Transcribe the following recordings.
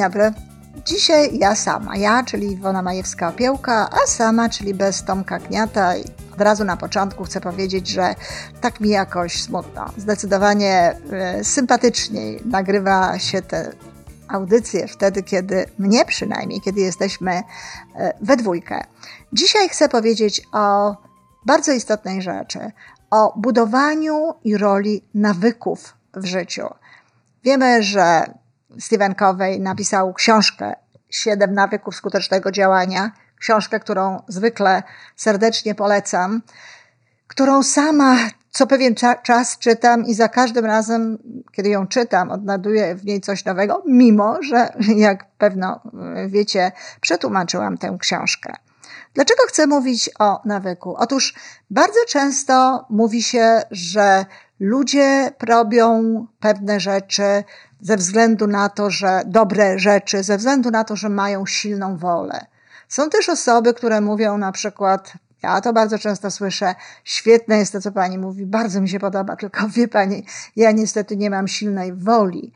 dobry. Dzisiaj ja sama, ja, czyli Iwona Majewska-Opiełka, a sama, czyli bez Tomka Kniata. I od razu na początku chcę powiedzieć, że tak mi jakoś smutno. Zdecydowanie e, sympatyczniej nagrywa się te audycje wtedy, kiedy mnie przynajmniej, kiedy jesteśmy e, we dwójkę. Dzisiaj chcę powiedzieć o bardzo istotnej rzeczy, o budowaniu i roli nawyków w życiu. Wiemy, że Stephen Covey napisał książkę Siedem nawyków skutecznego działania, książkę, którą zwykle serdecznie polecam, którą sama co pewien cza czas czytam i za każdym razem, kiedy ją czytam, odnajduję w niej coś nowego, mimo że, jak pewno wiecie, przetłumaczyłam tę książkę. Dlaczego chcę mówić o nawyku? Otóż bardzo często mówi się, że ludzie robią pewne rzeczy ze względu na to, że dobre rzeczy, ze względu na to, że mają silną wolę. Są też osoby, które mówią na przykład, ja to bardzo często słyszę, świetne jest to, co pani mówi, bardzo mi się podoba, tylko wie pani, ja niestety nie mam silnej woli.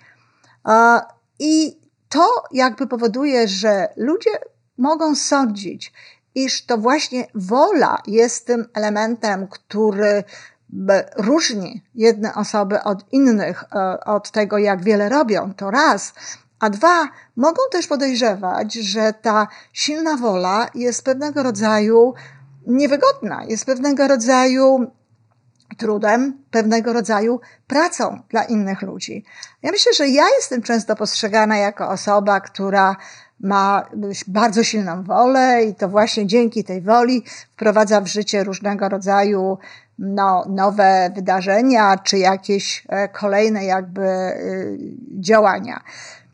I to jakby powoduje, że ludzie mogą sądzić, iż to właśnie wola jest tym elementem, który różni jedne osoby od innych, e, od tego, jak wiele robią, to raz. A dwa, mogą też podejrzewać, że ta silna wola jest pewnego rodzaju niewygodna, jest pewnego rodzaju trudem, pewnego rodzaju pracą dla innych ludzi. Ja myślę, że ja jestem często postrzegana jako osoba, która ma bardzo silną wolę i to właśnie dzięki tej woli wprowadza w życie różnego rodzaju no, nowe wydarzenia, czy jakieś e, kolejne jakby y, działania.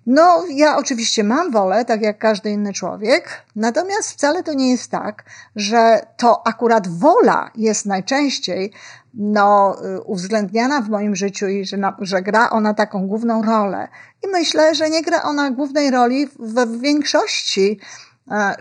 No, ja oczywiście mam wolę, tak jak każdy inny człowiek, natomiast wcale to nie jest tak, że to akurat wola jest najczęściej no, y, uwzględniana w moim życiu i że, że gra ona taką główną rolę. I myślę, że nie gra ona głównej roli w większości e,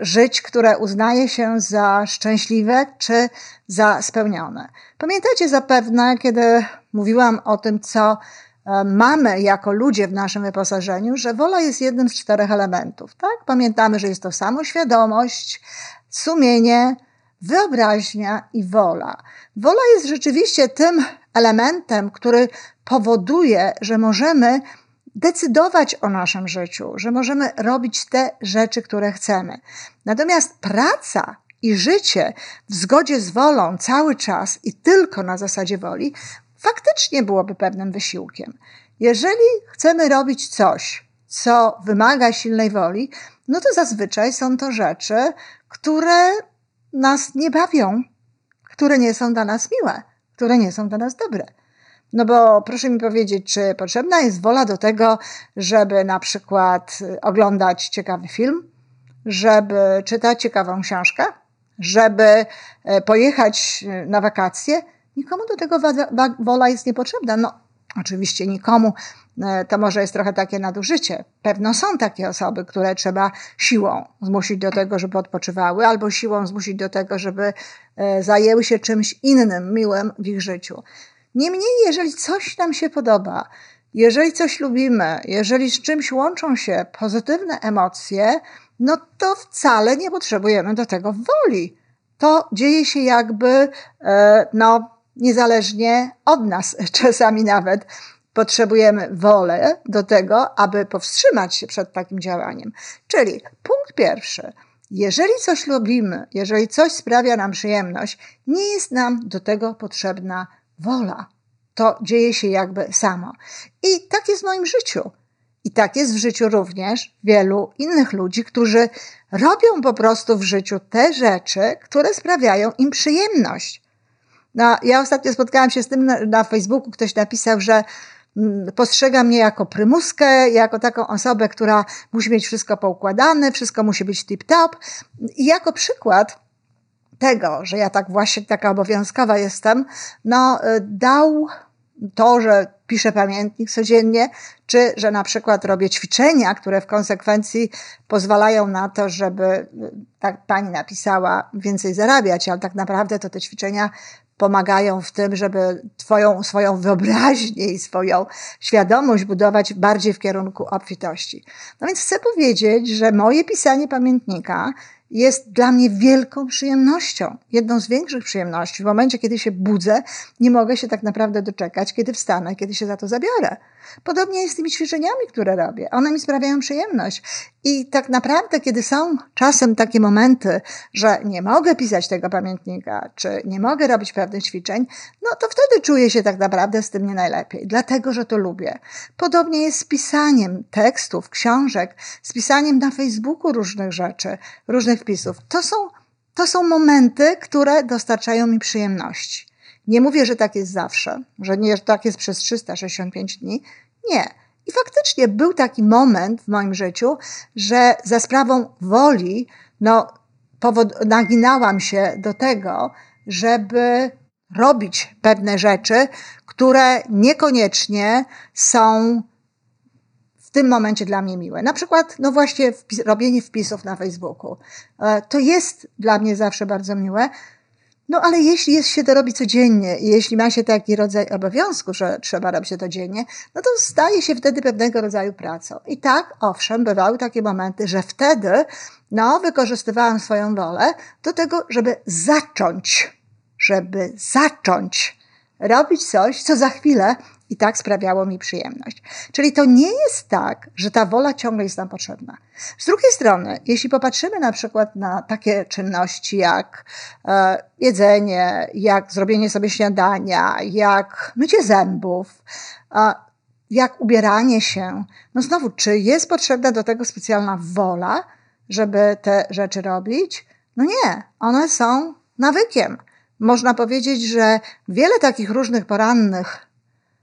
żyć, które uznaje się za szczęśliwe czy za spełnione. Pamiętacie zapewne, kiedy mówiłam o tym, co e, mamy jako ludzie w naszym wyposażeniu, że wola jest jednym z czterech elementów. Tak? Pamiętamy, że jest to samoświadomość, sumienie, wyobraźnia i wola. Wola jest rzeczywiście tym elementem, który powoduje, że możemy decydować o naszym życiu, że możemy robić te rzeczy, które chcemy. Natomiast praca i życie w zgodzie z wolą cały czas i tylko na zasadzie woli faktycznie byłoby pewnym wysiłkiem. Jeżeli chcemy robić coś, co wymaga silnej woli, no to zazwyczaj są to rzeczy, które nas nie bawią, które nie są dla nas miłe, które nie są dla nas dobre. No bo proszę mi powiedzieć, czy potrzebna jest wola do tego, żeby na przykład oglądać ciekawy film, żeby czytać ciekawą książkę, żeby e, pojechać e, na wakacje? Nikomu do tego wola jest niepotrzebna. No, oczywiście nikomu to może jest trochę takie nadużycie. Pewno są takie osoby, które trzeba siłą zmusić do tego, żeby odpoczywały, albo siłą zmusić do tego, żeby zajęły się czymś innym, miłym w ich życiu. Niemniej, jeżeli coś nam się podoba, jeżeli coś lubimy, jeżeli z czymś łączą się pozytywne emocje, no to wcale nie potrzebujemy do tego woli. To dzieje się jakby, e, no, niezależnie od nas, czasami nawet potrzebujemy wolę do tego, aby powstrzymać się przed takim działaniem. Czyli punkt pierwszy. Jeżeli coś lubimy, jeżeli coś sprawia nam przyjemność, nie jest nam do tego potrzebna wola. To dzieje się jakby samo. I tak jest w moim życiu. I tak jest w życiu również wielu innych ludzi, którzy robią po prostu w życiu te rzeczy, które sprawiają im przyjemność. No, ja ostatnio spotkałam się z tym na, na Facebooku, ktoś napisał, że Mm, postrzega mnie jako prymuskę, jako taką osobę, która musi mieć wszystko poukładane, wszystko musi być tip-top. I jako przykład tego, że ja tak właśnie taka obowiązkowa jestem, no y, dał to, że piszę pamiętnik codziennie, czy że na przykład robię ćwiczenia, które w konsekwencji pozwalają na to, żeby, tak pani napisała, więcej zarabiać, ale tak naprawdę to te ćwiczenia pomagają w tym, żeby twoją, swoją wyobraźnię i swoją świadomość budować bardziej w kierunku obfitości. No więc chcę powiedzieć, że moje pisanie pamiętnika jest dla mnie wielką przyjemnością, jedną z większych przyjemności. W momencie, kiedy się budzę, nie mogę się tak naprawdę doczekać, kiedy wstanę, kiedy się za to zabiorę. Podobnie jest z tymi ćwiczeniami, które robię. One mi sprawiają przyjemność. I tak naprawdę, kiedy są czasem takie momenty, że nie mogę pisać tego pamiętnika, czy nie mogę robić pewnych ćwiczeń, no to wtedy czuję się tak naprawdę z tym nie najlepiej, dlatego że to lubię. Podobnie jest z pisaniem tekstów, książek, z pisaniem na Facebooku różnych rzeczy, różnych wpisów. To są, to są momenty, które dostarczają mi przyjemności. Nie mówię, że tak jest zawsze, że nie, że tak jest przez 365 dni. Nie. I faktycznie był taki moment w moim życiu, że za sprawą woli, no, powod, naginałam się do tego, żeby robić pewne rzeczy, które niekoniecznie są w tym momencie dla mnie miłe. Na przykład, no właśnie, wpis robienie wpisów na Facebooku. E, to jest dla mnie zawsze bardzo miłe, no ale jeśli jest się to robi codziennie i jeśli ma się taki rodzaj obowiązku, że trzeba robić to codziennie, no to staje się wtedy pewnego rodzaju pracą. I tak, owszem, bywały takie momenty, że wtedy, no, wykorzystywałam swoją wolę do tego, żeby zacząć, żeby zacząć robić coś, co za chwilę i tak sprawiało mi przyjemność. Czyli to nie jest tak, że ta wola ciągle jest nam potrzebna. Z drugiej strony, jeśli popatrzymy na przykład na takie czynności jak e, jedzenie, jak zrobienie sobie śniadania, jak mycie zębów, e, jak ubieranie się, no znowu, czy jest potrzebna do tego specjalna wola, żeby te rzeczy robić? No nie, one są nawykiem. Można powiedzieć, że wiele takich różnych porannych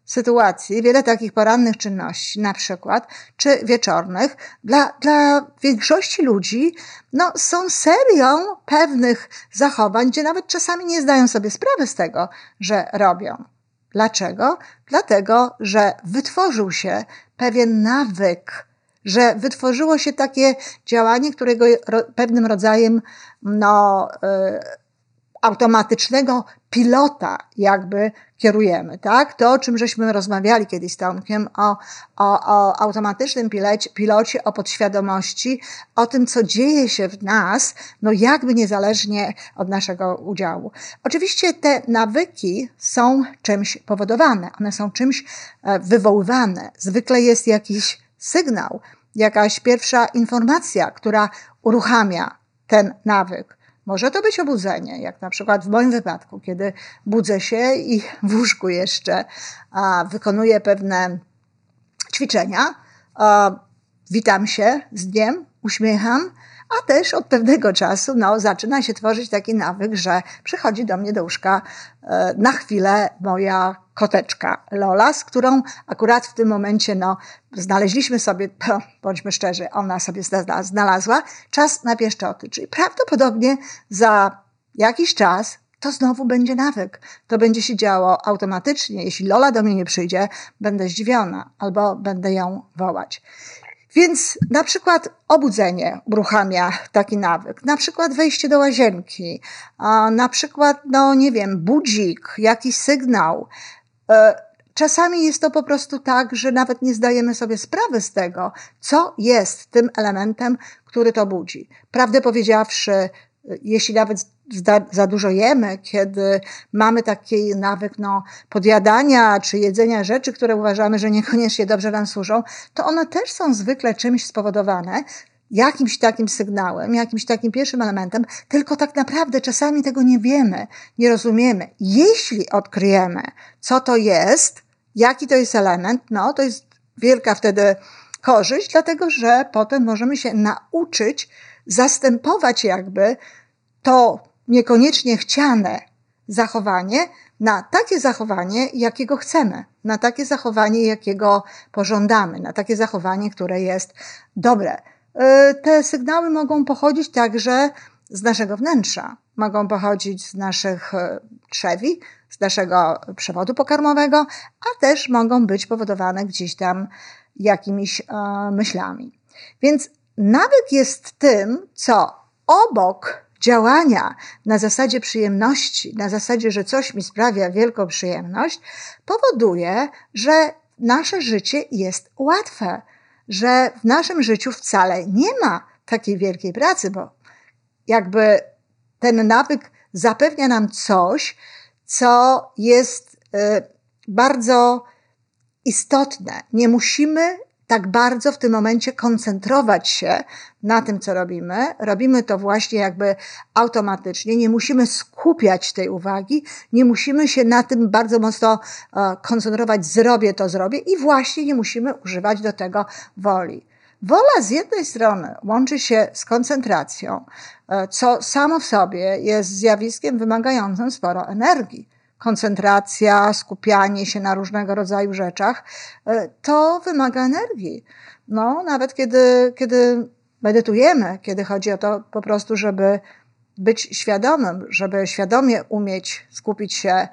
sytuacji, wiele takich porannych czynności, na przykład, czy wieczornych, dla, dla większości ludzi, no, są serią pewnych zachowań, gdzie nawet czasami nie zdają sobie sprawy z tego, że robią. Dlaczego? Dlatego, że wytworzył się pewien nawyk, że wytworzyło się takie działanie, którego pewnym rodzajem, no, yy, automatycznego pilota jakby kierujemy, tak? To, o czym żeśmy rozmawiali kiedyś z Tomkiem, o, o, o automatycznym pilocie, pilocie, o podświadomości, o tym, co dzieje się w nas, no jakby niezależnie od naszego udziału. Oczywiście te nawyki są czymś powodowane, one są czymś e, wywoływane. Zwykle jest jakiś sygnał, jakaś pierwsza informacja, która uruchamia ten nawyk. Może to być obudzenie, jak na przykład w moim wypadku, kiedy budzę się i w łóżku jeszcze a, wykonuję pewne ćwiczenia, a, witam się z dniem, uśmiecham, a też od pewnego czasu no, zaczyna się tworzyć taki nawyk, że przychodzi do mnie do łóżka e, na chwilę moja koteczka Lola, z którą akurat w tym momencie no, znaleźliśmy sobie, bądźmy szczerzy, ona sobie znalazła czas na pieszczoty. Czyli prawdopodobnie za jakiś czas to znowu będzie nawyk. To będzie się działo automatycznie. Jeśli Lola do mnie nie przyjdzie, będę zdziwiona albo będę ją wołać. Więc na przykład obudzenie uruchamia taki nawyk, na przykład wejście do łazienki, na przykład, no nie wiem, budzik, jakiś sygnał. E, czasami jest to po prostu tak, że nawet nie zdajemy sobie sprawy z tego, co jest tym elementem, który to budzi. Prawdę powiedziawszy, jeśli nawet za dużo jemy, kiedy mamy taki nawyk no, podjadania czy jedzenia rzeczy, które uważamy, że niekoniecznie dobrze nam służą, to one też są zwykle czymś spowodowane, jakimś takim sygnałem, jakimś takim pierwszym elementem, tylko tak naprawdę czasami tego nie wiemy, nie rozumiemy. Jeśli odkryjemy, co to jest, jaki to jest element, no to jest wielka wtedy korzyść, dlatego że potem możemy się nauczyć zastępować jakby to niekoniecznie chciane zachowanie na takie zachowanie, jakiego chcemy, na takie zachowanie, jakiego pożądamy, na takie zachowanie, które jest dobre. E, te sygnały mogą pochodzić także z naszego wnętrza, mogą pochodzić z naszych e, trzewi, z naszego przewodu pokarmowego, a też mogą być powodowane gdzieś tam jakimiś e, myślami. Więc nawyk jest tym, co obok działania na zasadzie przyjemności, na zasadzie, że coś mi sprawia wielką przyjemność, powoduje, że nasze życie jest łatwe, że w naszym życiu wcale nie ma takiej wielkiej pracy, bo jakby ten nawyk zapewnia nam coś, co jest y, bardzo istotne. Nie musimy tak bardzo w tym momencie koncentrować się na tym, co robimy. Robimy to właśnie jakby automatycznie. Nie musimy skupiać tej uwagi, nie musimy się na tym bardzo mocno e, koncentrować, zrobię to, zrobię i właśnie nie musimy używać do tego woli. Wola z jednej strony łączy się z koncentracją, e, co samo w sobie jest zjawiskiem wymagającym sporo energii koncentracja, skupianie się na różnego rodzaju rzeczach, e, to wymaga energii. No, nawet kiedy, kiedy medytujemy, kiedy chodzi o to po prostu, żeby być świadomym, żeby świadomie umieć skupić się e,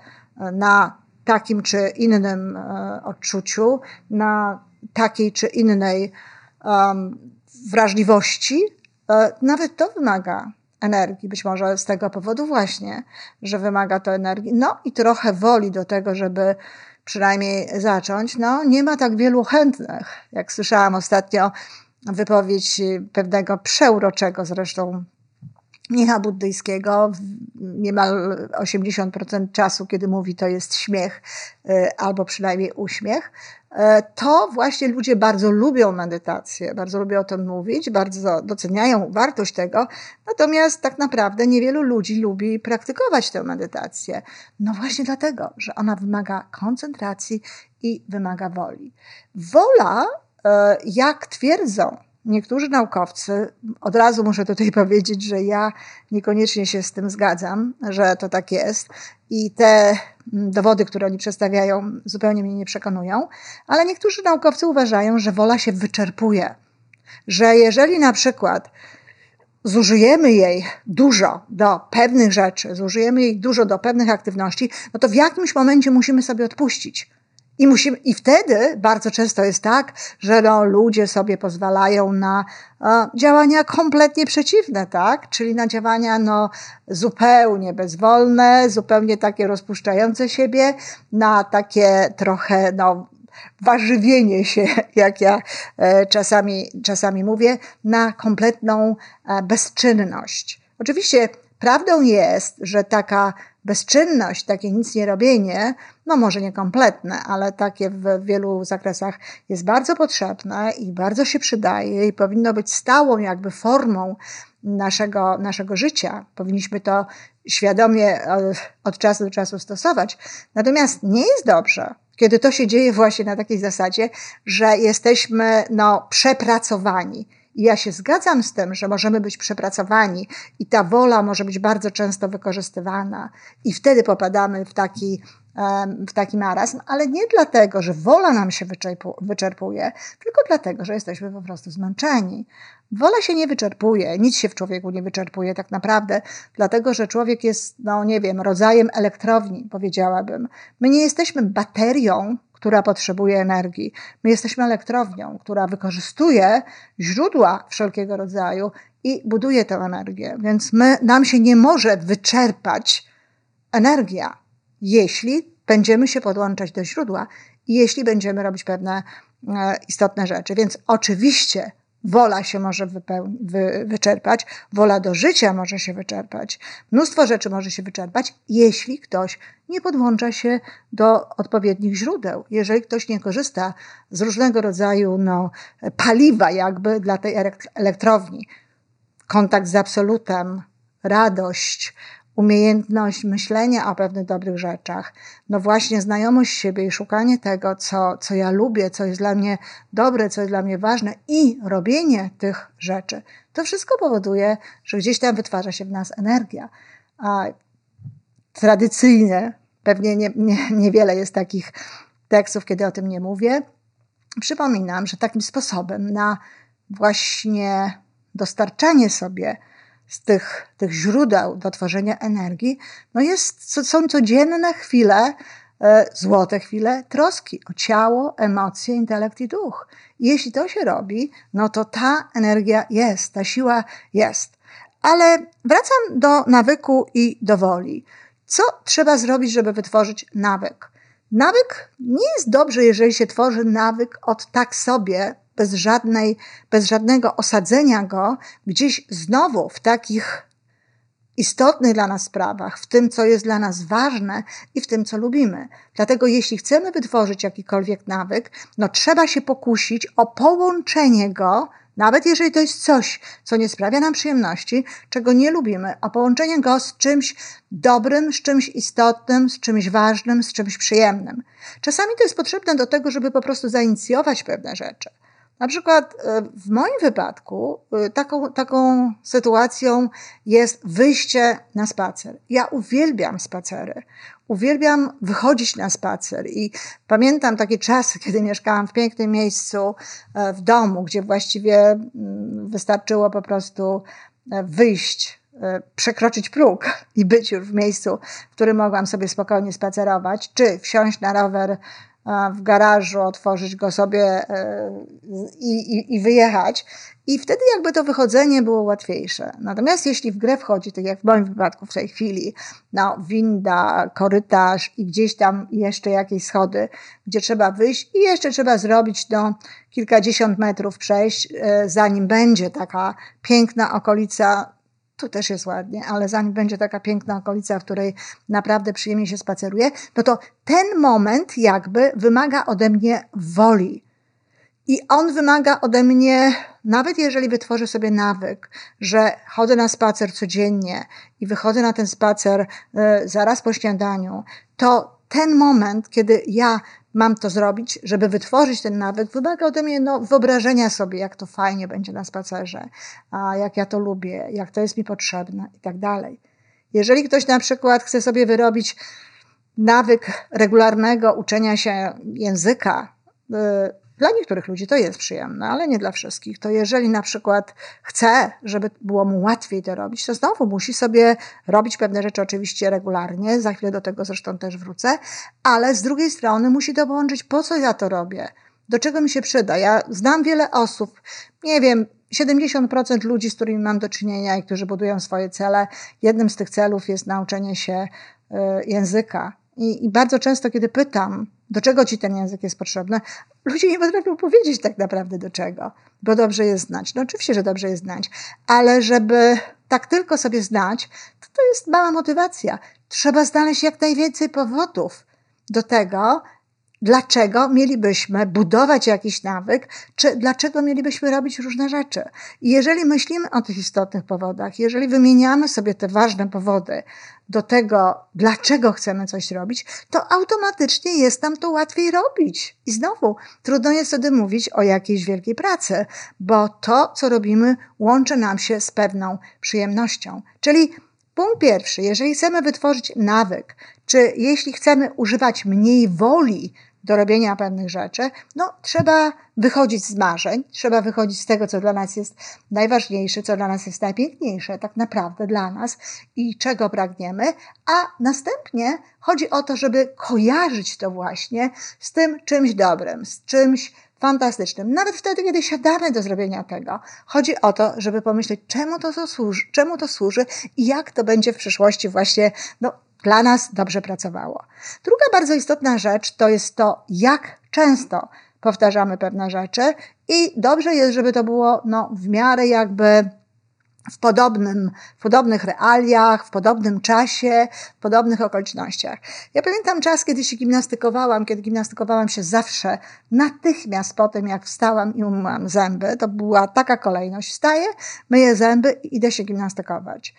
na takim czy innym e, odczuciu, na takiej czy innej wrażliwości, nawet to wymaga energii. Być może z tego powodu właśnie, że wymaga to energii. No i trochę woli do tego, żeby przynajmniej zacząć. No, nie ma tak wielu chętnych. Jak słyszałam ostatnio wypowiedź pewnego przeuroczego zresztą mnicha buddyjskiego, niemal 80% czasu, kiedy mówi, to jest śmiech y, albo przynajmniej uśmiech, E, to właśnie ludzie bardzo lubią medytację, bardzo lubią o tym mówić, bardzo doceniają wartość tego, natomiast tak naprawdę niewielu ludzi lubi praktykować tę medytację. No właśnie dlatego, że ona wymaga koncentracji i wymaga woli. Wola, e, jak twierdzą niektórzy naukowcy, od razu muszę tutaj powiedzieć, że ja niekoniecznie się z tym zgadzam, że to tak jest i te dowody, które oni przedstawiają, zupełnie mnie nie przekonują, ale niektórzy naukowcy uważają, że wola się wyczerpuje. Że jeżeli na przykład zużyjemy jej dużo do pewnych rzeczy, zużyjemy jej dużo do pewnych aktywności, no to w jakimś momencie musimy sobie odpuścić. I, musimy, I wtedy bardzo często jest tak, że no, ludzie sobie pozwalają na e, działania kompletnie przeciwne, tak? Czyli na działania no, zupełnie bezwolne, zupełnie takie rozpuszczające siebie, na takie trochę no, warzywienie się, jak ja e, czasami, czasami mówię, na kompletną e, bezczynność. Oczywiście prawdą jest, że taka bezczynność, takie nic nie robienie, no może nie kompletne, ale takie w wielu zakresach jest bardzo potrzebne i bardzo się przydaje i powinno być stałą jakby formą naszego, naszego życia. Powinniśmy to świadomie e, od czasu do czasu stosować. Natomiast nie jest dobrze, kiedy to się dzieje właśnie na takiej zasadzie, że jesteśmy no, przepracowani i ja się zgadzam z tym, że możemy być przepracowani i ta wola może być bardzo często wykorzystywana, i wtedy popadamy w taki, w taki marazm, ale nie dlatego, że wola nam się wyczerpuje, tylko dlatego, że jesteśmy po prostu zmęczeni. Wola się nie wyczerpuje, nic się w człowieku nie wyczerpuje tak naprawdę, dlatego że człowiek jest, no nie wiem, rodzajem elektrowni, powiedziałabym. My nie jesteśmy baterią, która potrzebuje energii. My jesteśmy elektrownią, która wykorzystuje źródła wszelkiego rodzaju i buduje tę energię. Więc my, nam się nie może wyczerpać energia, jeśli będziemy się podłączać do źródła i jeśli będziemy robić pewne e, istotne rzeczy. Więc oczywiście Wola się może wy, wyczerpać, wola do życia może się wyczerpać, mnóstwo rzeczy może się wyczerpać, jeśli ktoś nie podłącza się do odpowiednich źródeł, jeżeli ktoś nie korzysta z różnego rodzaju no, paliwa, jakby dla tej elektrowni. Kontakt z absolutem, radość, umiejętność myślenia o pewnych dobrych rzeczach, no właśnie znajomość siebie i szukanie tego, co, co ja lubię, co jest dla mnie dobre, co jest dla mnie ważne i robienie tych rzeczy, to wszystko powoduje, że gdzieś tam wytwarza się w nas energia. A tradycyjnie, pewnie nie, nie, niewiele jest takich tekstów, kiedy o tym nie mówię, przypominam, że takim sposobem na właśnie dostarczanie sobie z tych, tych źródeł do tworzenia energii, no jest, są codzienne chwile, e, złote chwile troski o ciało, emocje, intelekt i duch. I jeśli to się robi, no to ta energia jest, ta siła jest. Ale wracam do nawyku i do woli. Co trzeba zrobić, żeby wytworzyć nawyk? Nawyk nie jest dobrze, jeżeli się tworzy nawyk od tak sobie, bez, żadnej, bez żadnego osadzenia go gdzieś znowu w takich istotnych dla nas sprawach, w tym, co jest dla nas ważne i w tym, co lubimy. Dlatego, jeśli chcemy wytworzyć jakikolwiek nawyk, no trzeba się pokusić o połączenie go nawet jeżeli to jest coś, co nie sprawia nam przyjemności, czego nie lubimy, a połączenie go z czymś dobrym, z czymś istotnym, z czymś ważnym, z czymś przyjemnym. Czasami to jest potrzebne do tego, żeby po prostu zainicjować pewne rzeczy. Na przykład e, w moim wypadku e, taką, taką sytuacją jest wyjście na spacer. Ja uwielbiam spacery. Uwielbiam wychodzić na spacer i pamiętam takie czasy, kiedy mieszkałam w pięknym miejscu e, w domu, gdzie właściwie mm, wystarczyło po prostu wyjść, przekroczyć próg i być już w miejscu, w którym mogłam sobie spokojnie spacerować, czy wsiąść na rower w garażu, otworzyć go sobie e, i, i, i, wyjechać. I wtedy jakby to wychodzenie było łatwiejsze. Natomiast jeśli w grę wchodzi, tak jak w moim wypadku w tej chwili, no, winda, korytarz i gdzieś tam jeszcze jakieś schody, gdzie trzeba wyjść i jeszcze trzeba zrobić no, kilkadziesiąt metrów przejść, e, zanim będzie taka piękna okolica tu też jest ładnie, ale zanim będzie taka piękna okolica, w której naprawdę przyjemnie się spaceruje, no to ten moment jakby wymaga ode mnie woli. I on wymaga ode mnie, nawet jeżeli wytworzę sobie nawyk, że chodzę na spacer codziennie i wychodzę na ten spacer y, zaraz po śniadaniu, to ten moment, kiedy ja mam to zrobić, żeby wytworzyć ten nawyk, wymaga ode mnie no, wyobrażenia sobie, jak to fajnie będzie na spacerze, a jak ja to lubię, jak to jest mi potrzebne i tak dalej. Jeżeli ktoś na przykład chce sobie wyrobić nawyk regularnego uczenia się języka, y, dla niektórych ludzi to jest przyjemne, ale nie dla wszystkich. To jeżeli na przykład chce, żeby było mu łatwiej to robić, to znowu musi sobie robić pewne rzeczy oczywiście regularnie, za chwilę do tego zresztą też wrócę, ale z drugiej strony musi to połączyć, po co ja to robię, do czego mi się przyda. Ja znam wiele osób, nie wiem, 70% ludzi, z którymi mam do czynienia i którzy budują swoje cele, jednym z tych celów jest nauczenie się y, języka. I, I bardzo często, kiedy pytam, do czego ci ten język jest potrzebny, ludzie nie potrafią powiedzieć tak naprawdę do czego, bo dobrze jest znać. No oczywiście, że dobrze jest znać, ale żeby tak tylko sobie znać, to to jest mała motywacja. Trzeba znaleźć jak najwięcej powodów do tego, dlaczego mielibyśmy budować jakiś nawyk, czy dlaczego mielibyśmy robić różne rzeczy. I jeżeli myślimy o tych istotnych powodach, jeżeli wymieniamy sobie te ważne powody do tego, dlaczego chcemy coś robić, to automatycznie jest nam to łatwiej robić. I znowu, trudno jest wtedy mówić o jakiejś wielkiej pracy, bo to, co robimy, łączy nam się z pewną przyjemnością. Czyli punkt pierwszy, jeżeli chcemy wytworzyć nawyk, czy jeśli chcemy używać mniej woli do robienia pewnych rzeczy, no trzeba wychodzić z marzeń, trzeba wychodzić z tego, co dla nas jest najważniejsze, co dla nas jest najpiękniejsze, tak naprawdę dla nas i czego pragniemy, a następnie chodzi o to, żeby kojarzyć to właśnie z tym czymś dobrym, z czymś fantastycznym. Nawet wtedy, kiedy siadamy do zrobienia tego, chodzi o to, żeby pomyśleć, czemu to, służy, czemu to służy i jak to będzie w przyszłości właśnie no, dla nas dobrze pracowało. Druga bardzo istotna rzecz to jest to, jak często powtarzamy pewne rzeczy i dobrze jest, żeby to było no, w miarę jakby w, podobnym, w podobnych realiach, w podobnym czasie, w podobnych okolicznościach. Ja pamiętam czas, kiedy się gimnastykowałam, kiedy gimnastykowałam się zawsze natychmiast po tym, jak wstałam i umyłam zęby. To była taka kolejność. Wstaję, myję zęby i idę się gimnastykować.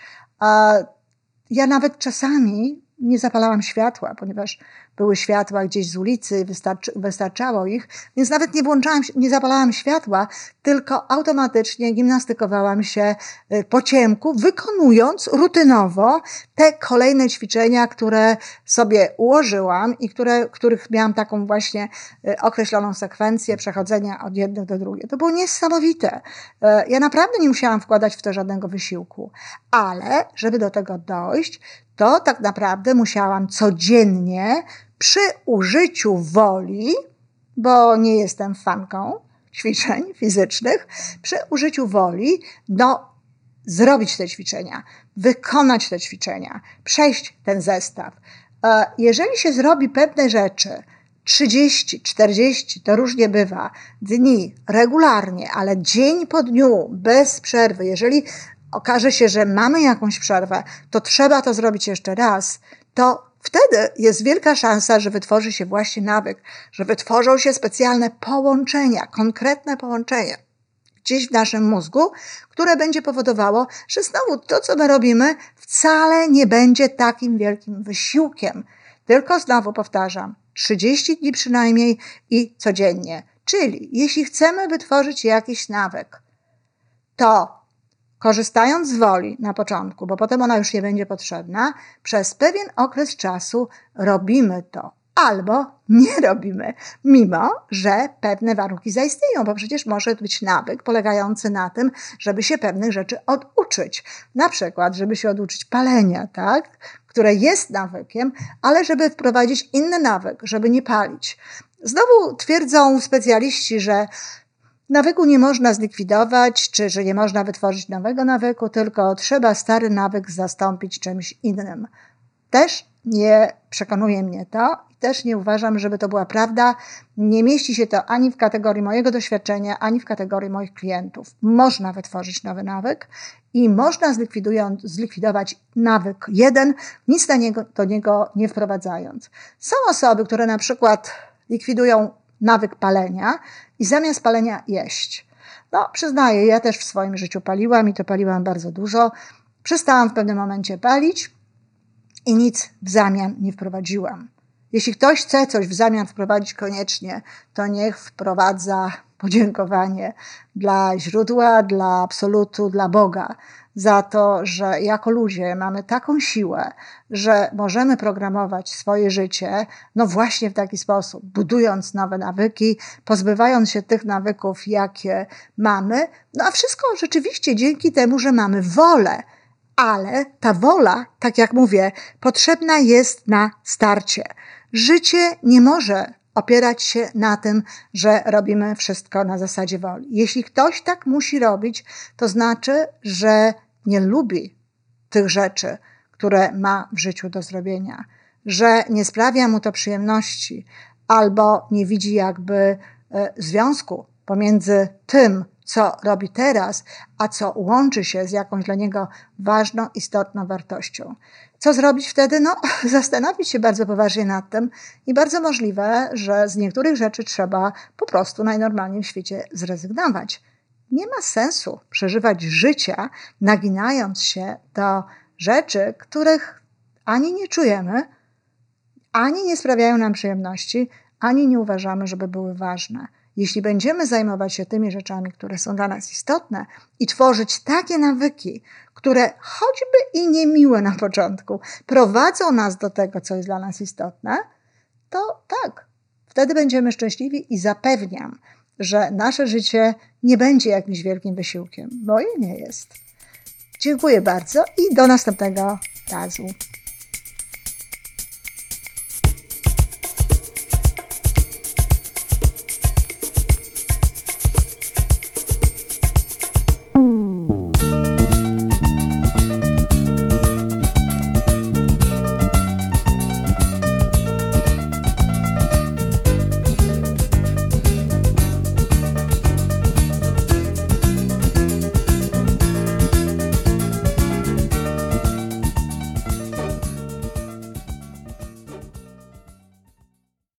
Ja nawet czasami nie zapalałam światła, ponieważ były światła gdzieś z ulicy, wystarczy, wystarczało ich, więc nawet nie włączałam, nie zapalałam światła, tylko automatycznie gimnastykowałam się y, po ciemku, wykonując rutynowo te kolejne ćwiczenia, które sobie ułożyłam i które, których miałam taką właśnie y, określoną sekwencję przechodzenia od jednych do drugich. To było niesamowite. Y, ja naprawdę nie musiałam wkładać w to żadnego wysiłku, ale żeby do tego dojść, to tak naprawdę musiałam codziennie przy użyciu woli, bo nie jestem fanką ćwiczeń fizycznych, przy użyciu woli, no, zrobić te ćwiczenia, wykonać te ćwiczenia, przejść ten zestaw. E, jeżeli się zrobi pewne rzeczy, 30, 40, to różnie bywa, dni regularnie, ale dzień po dniu, bez przerwy, jeżeli okaże się, że mamy jakąś przerwę, to trzeba to zrobić jeszcze raz, to wtedy jest wielka szansa, że wytworzy się właśnie nawyk, że wytworzą się specjalne połączenia, konkretne połączenia gdzieś w naszym mózgu, które będzie powodowało, że znowu to, co my robimy, wcale nie będzie takim wielkim wysiłkiem. Tylko znowu powtarzam, 30 dni przynajmniej i codziennie. Czyli jeśli chcemy wytworzyć jakiś nawyk, to korzystając z woli na początku, bo potem ona już nie będzie potrzebna, przez pewien okres czasu robimy to albo nie robimy, mimo że pewne warunki zaistnieją, bo przecież może być nawyk polegający na tym, żeby się pewnych rzeczy oduczyć. Na przykład, żeby się oduczyć palenia, tak? które jest nawykiem, ale żeby wprowadzić inny nawyk, żeby nie palić. Znowu twierdzą specjaliści, że nawyku nie można zlikwidować, czy że nie można wytworzyć nowego nawyku, tylko trzeba stary nawyk zastąpić czymś innym. Też nie przekonuje mnie to i też nie uważam, żeby to była prawda. Nie mieści się to ani w kategorii mojego doświadczenia, ani w kategorii moich klientów. Można wytworzyć nowy nawyk i można zlikwidować nawyk jeden, nic do niego, do niego nie wprowadzając. Są osoby, które na przykład likwidują nawyk palenia i zamiast palenia jeść. No, przyznaję, ja też w swoim życiu paliłam i to paliłam bardzo dużo. Przestałam w pewnym momencie palić, i nic w zamian nie wprowadziłam. Jeśli ktoś chce coś w zamian wprowadzić koniecznie, to niech wprowadza podziękowanie dla źródła, dla absolutu, dla Boga za to, że jako ludzie mamy taką siłę, że możemy programować swoje życie, no właśnie w taki sposób, budując nowe nawyki, pozbywając się tych nawyków, jakie mamy, no a wszystko rzeczywiście dzięki temu, że mamy wolę, ale ta wola, tak jak mówię, potrzebna jest na starcie. Życie nie może opierać się na tym, że robimy wszystko na zasadzie woli. Jeśli ktoś tak musi robić, to znaczy, że nie lubi tych rzeczy, które ma w życiu do zrobienia, że nie sprawia mu to przyjemności, albo nie widzi jakby e, związku pomiędzy tym, co robi teraz, a co łączy się z jakąś dla niego ważną, istotną wartością. Co zrobić wtedy? No, zastanowić się bardzo poważnie nad tym i bardzo możliwe, że z niektórych rzeczy trzeba po prostu najnormalniej w świecie zrezygnować. Nie ma sensu przeżywać życia, naginając się do rzeczy, których ani nie czujemy, ani nie sprawiają nam przyjemności, ani nie uważamy, żeby były ważne. Jeśli będziemy zajmować się tymi rzeczami, które są dla nas istotne i tworzyć takie nawyki, które choćby i niemiłe na początku, prowadzą nas do tego, co jest dla nas istotne, to tak, wtedy będziemy szczęśliwi i zapewniam, że nasze życie nie będzie jakimś wielkim wysiłkiem. Moje nie jest. Dziękuję bardzo i do następnego razu.